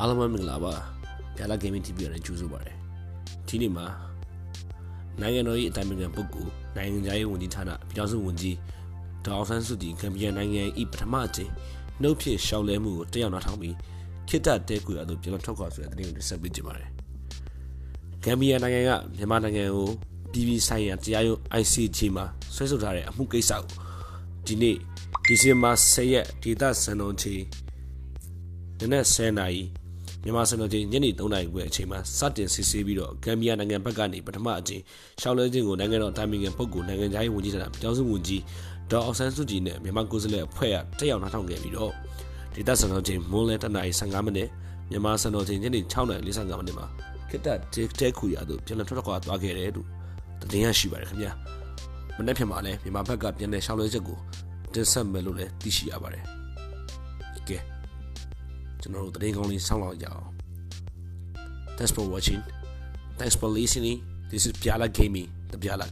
အားလုံးမင်္ဂလာပါပြလာ gaming TV ရတဲ့ကြိုးဆိုပါတယ်ဒီနေ့မှာနိုင်ငံတော်၏အတိုင်းအမြံပုဂ္ဂိုလ်နိုင်ငံသားရေးဝန်ကြီးဌာနပြည်ထောင်စုဝန်ကြီးဒေါအောင်ဆန်းစုကြည်ကမ်ဘီယာနိုင်ငံ၏ပထမအကြိမ်နှုတ်ဖြစ်ရှောက်လဲမှုကိုတက်ရောက်နားထောင်ပြီးခိတ္တတဲကူရသို့ပြန်လည်ထွက်ခွာဆိုတဲ့သတင်းကိုဆက်ပေးကြပါမယ်ဂမ်ဘီယာနိုင်ငံကမြန်မာနိုင်ငံကိုပြည်ပြည်ဆိုင်ရာတရားရုံး ICJ မှာဆွဲဆိုထားတဲ့အမှုကိစ္စကိုဒီနေ့ဒီဇင်ဘာ10ရက်ဒေသစံတော်ချိန်နနက်10:00နာရီ မြန်မာစံတော်ချိန်ညနေ3:00နာရီခွဲအချိန်မှာစတင်စစ်ဆေးပြီးတော့ဂမ်ဘီယာနိုင်ငံဘက်ကနေပထမအကြိမ်ရှောက်လဲခြင်းကိုနိုင်ငံတော်အတိုင်းအမြံပုဂ္ဂိုလ်နိုင်ငံသားရေးဝန်ကြီးဌာနပြောင်းစုဝန်ကြီးဒေါ်အောင်ဆန်းစုကြည်နဲ့မြန်မာကိုယ်စားလှယ်အဖွဲ့ကတက်ရောက်နားထောင်ခဲ့ပြီးတော့ဒေသစံတော်ချိန်မွန်းလယ်တနာရီ15မိနစ်မြန်မာစံတော်ချိန်ညနေ6:45မိနစ်မှာခိတ္တတဲခူရတို့ပြန်လည်ထွက်ခွာသွားခဲ့တယ်လို့တင်ရရှိပါတယ်ခင်ဗျာမနေ့ဖြစ်မှာလဲမြန်မာဘက်ကပြန်လည်ရှောက်လဲချက်ကိုတင်ဆက်မယ်လို့လည်းသိရှိရပါတယ်ကဲ ကျွန်တော်တို့တရင်ကောင်းလေးစောင့်လောက်ကြအောင် Thanks for watching Thanks for listening This is Piala Gaming the Piala